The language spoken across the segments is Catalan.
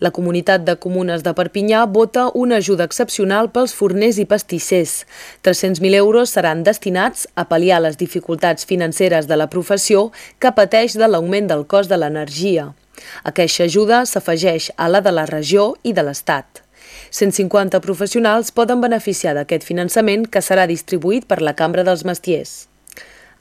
La comunitat de comunes de Perpinyà vota una ajuda excepcional pels forners i pastissers. 300.000 euros seran destinats a pal·liar les dificultats financeres de la professió que pateix de l'augment del cost de l'energia. Aquesta ajuda s'afegeix a la de la regió i de l'Estat. 150 professionals poden beneficiar d'aquest finançament que serà distribuït per la Cambra dels Mestiers.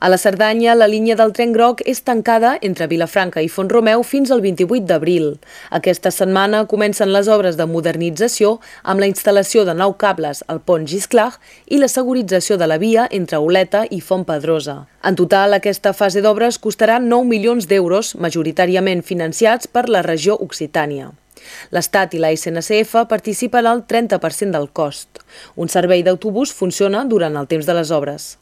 A la Cerdanya, la línia del tren groc és tancada entre Vilafranca i Font-romeu fins al 28 d'abril. Aquesta setmana comencen les obres de modernització amb la instal·lació de nou cables al pont Gisclar i la segurització de la via entre Oleta i Font Pedrosa. En total, aquesta fase d'obres costarà 9 milions d'euros, majoritàriament financiats per la regió Occitània. L'Estat i la SNCF participen al 30% del cost. Un servei d'autobús funciona durant el temps de les obres.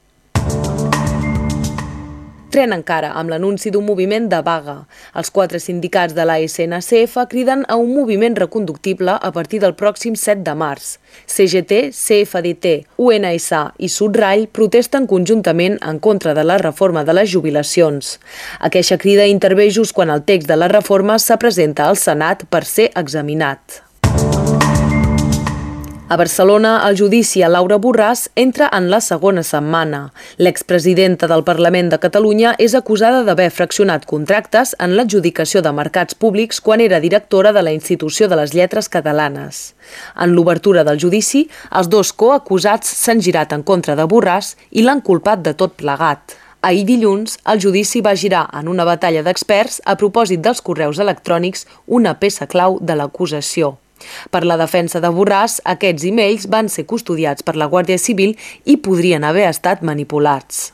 Tren encara amb l'anunci d'un moviment de vaga. Els quatre sindicats de la SNCF criden a un moviment reconductible a partir del pròxim 7 de març. CGT, CFDT, UNSA i Sudrall protesten conjuntament en contra de la reforma de les jubilacions. Aquesta crida intervé just quan el text de la reforma se presenta al Senat per ser examinat. A Barcelona, el judici a Laura Borràs entra en la segona setmana. L'expresidenta del Parlament de Catalunya és acusada d'haver fraccionat contractes en l'adjudicació de mercats públics quan era directora de la Institució de les Lletres Catalanes. En l'obertura del judici, els dos coacusats s'han girat en contra de Borràs i l'han culpat de tot plegat. Ahir dilluns, el judici va girar en una batalla d'experts a propòsit dels correus electrònics una peça clau de l'acusació. Per la defensa de Borràs, aquests e-mails van ser custodiats per la Guàrdia Civil i podrien haver estat manipulats.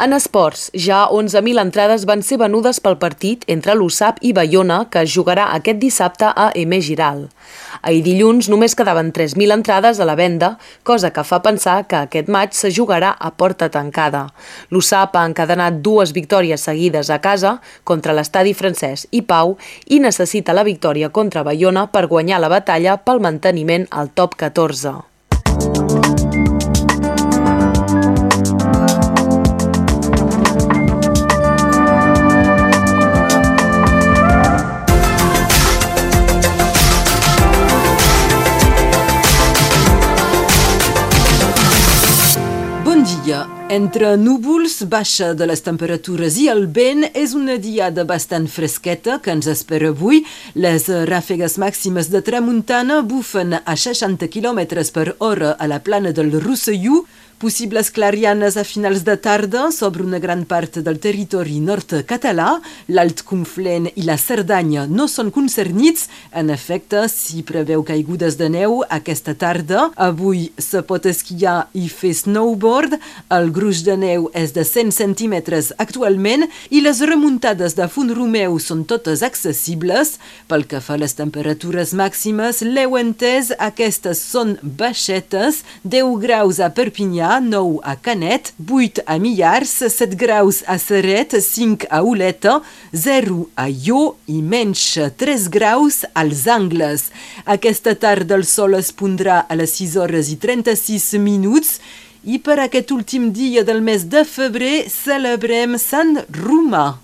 En esports, ja 11.000 entrades van ser venudes pel partit entre l'USAP i Bayona, que jugarà aquest dissabte a M. Giral. Ahir dilluns només quedaven 3.000 entrades a la venda, cosa que fa pensar que aquest maig se jugarà a porta tancada. L'USAP ha encadenat dues victòries seguides a casa contra l'estadi francès i Pau i necessita la victòria contra Bayona per guanyar la batalla pel manteniment al top 14. Ya Entre núvols, baixa de les temperatures i el vent, és una diada bastant fresqueta que ens espera avui. Les ràfegues màximes de tramuntana bufen a 60 km per hora a la plana del Rosselló, Possibles clarianes a finals de tarda sobre una gran part del territori nord català. L'Alt Conflent i la Cerdanya no són concernits. En efecte, s'hi preveu caigudes de neu aquesta tarda. Avui se pot esquiar i fer snowboard. El gruix de neu és de 100 centímetres actualment i les remuntades de Font Romeu són totes accessibles. Pel que fa a les temperatures màximes, l'heu entès, aquestes són baixetes, 10 graus a Perpinyà, 9 a Canet, 8 a Millars, 7 graus a Serret, 5 a Oleta, 0 a Jo i menys 3 graus als Angles. Aquesta tarda el sol es pondrà a les 6 hores i 36 minuts i per aquest últim dia del mes de febrer celebrem Sant Romà.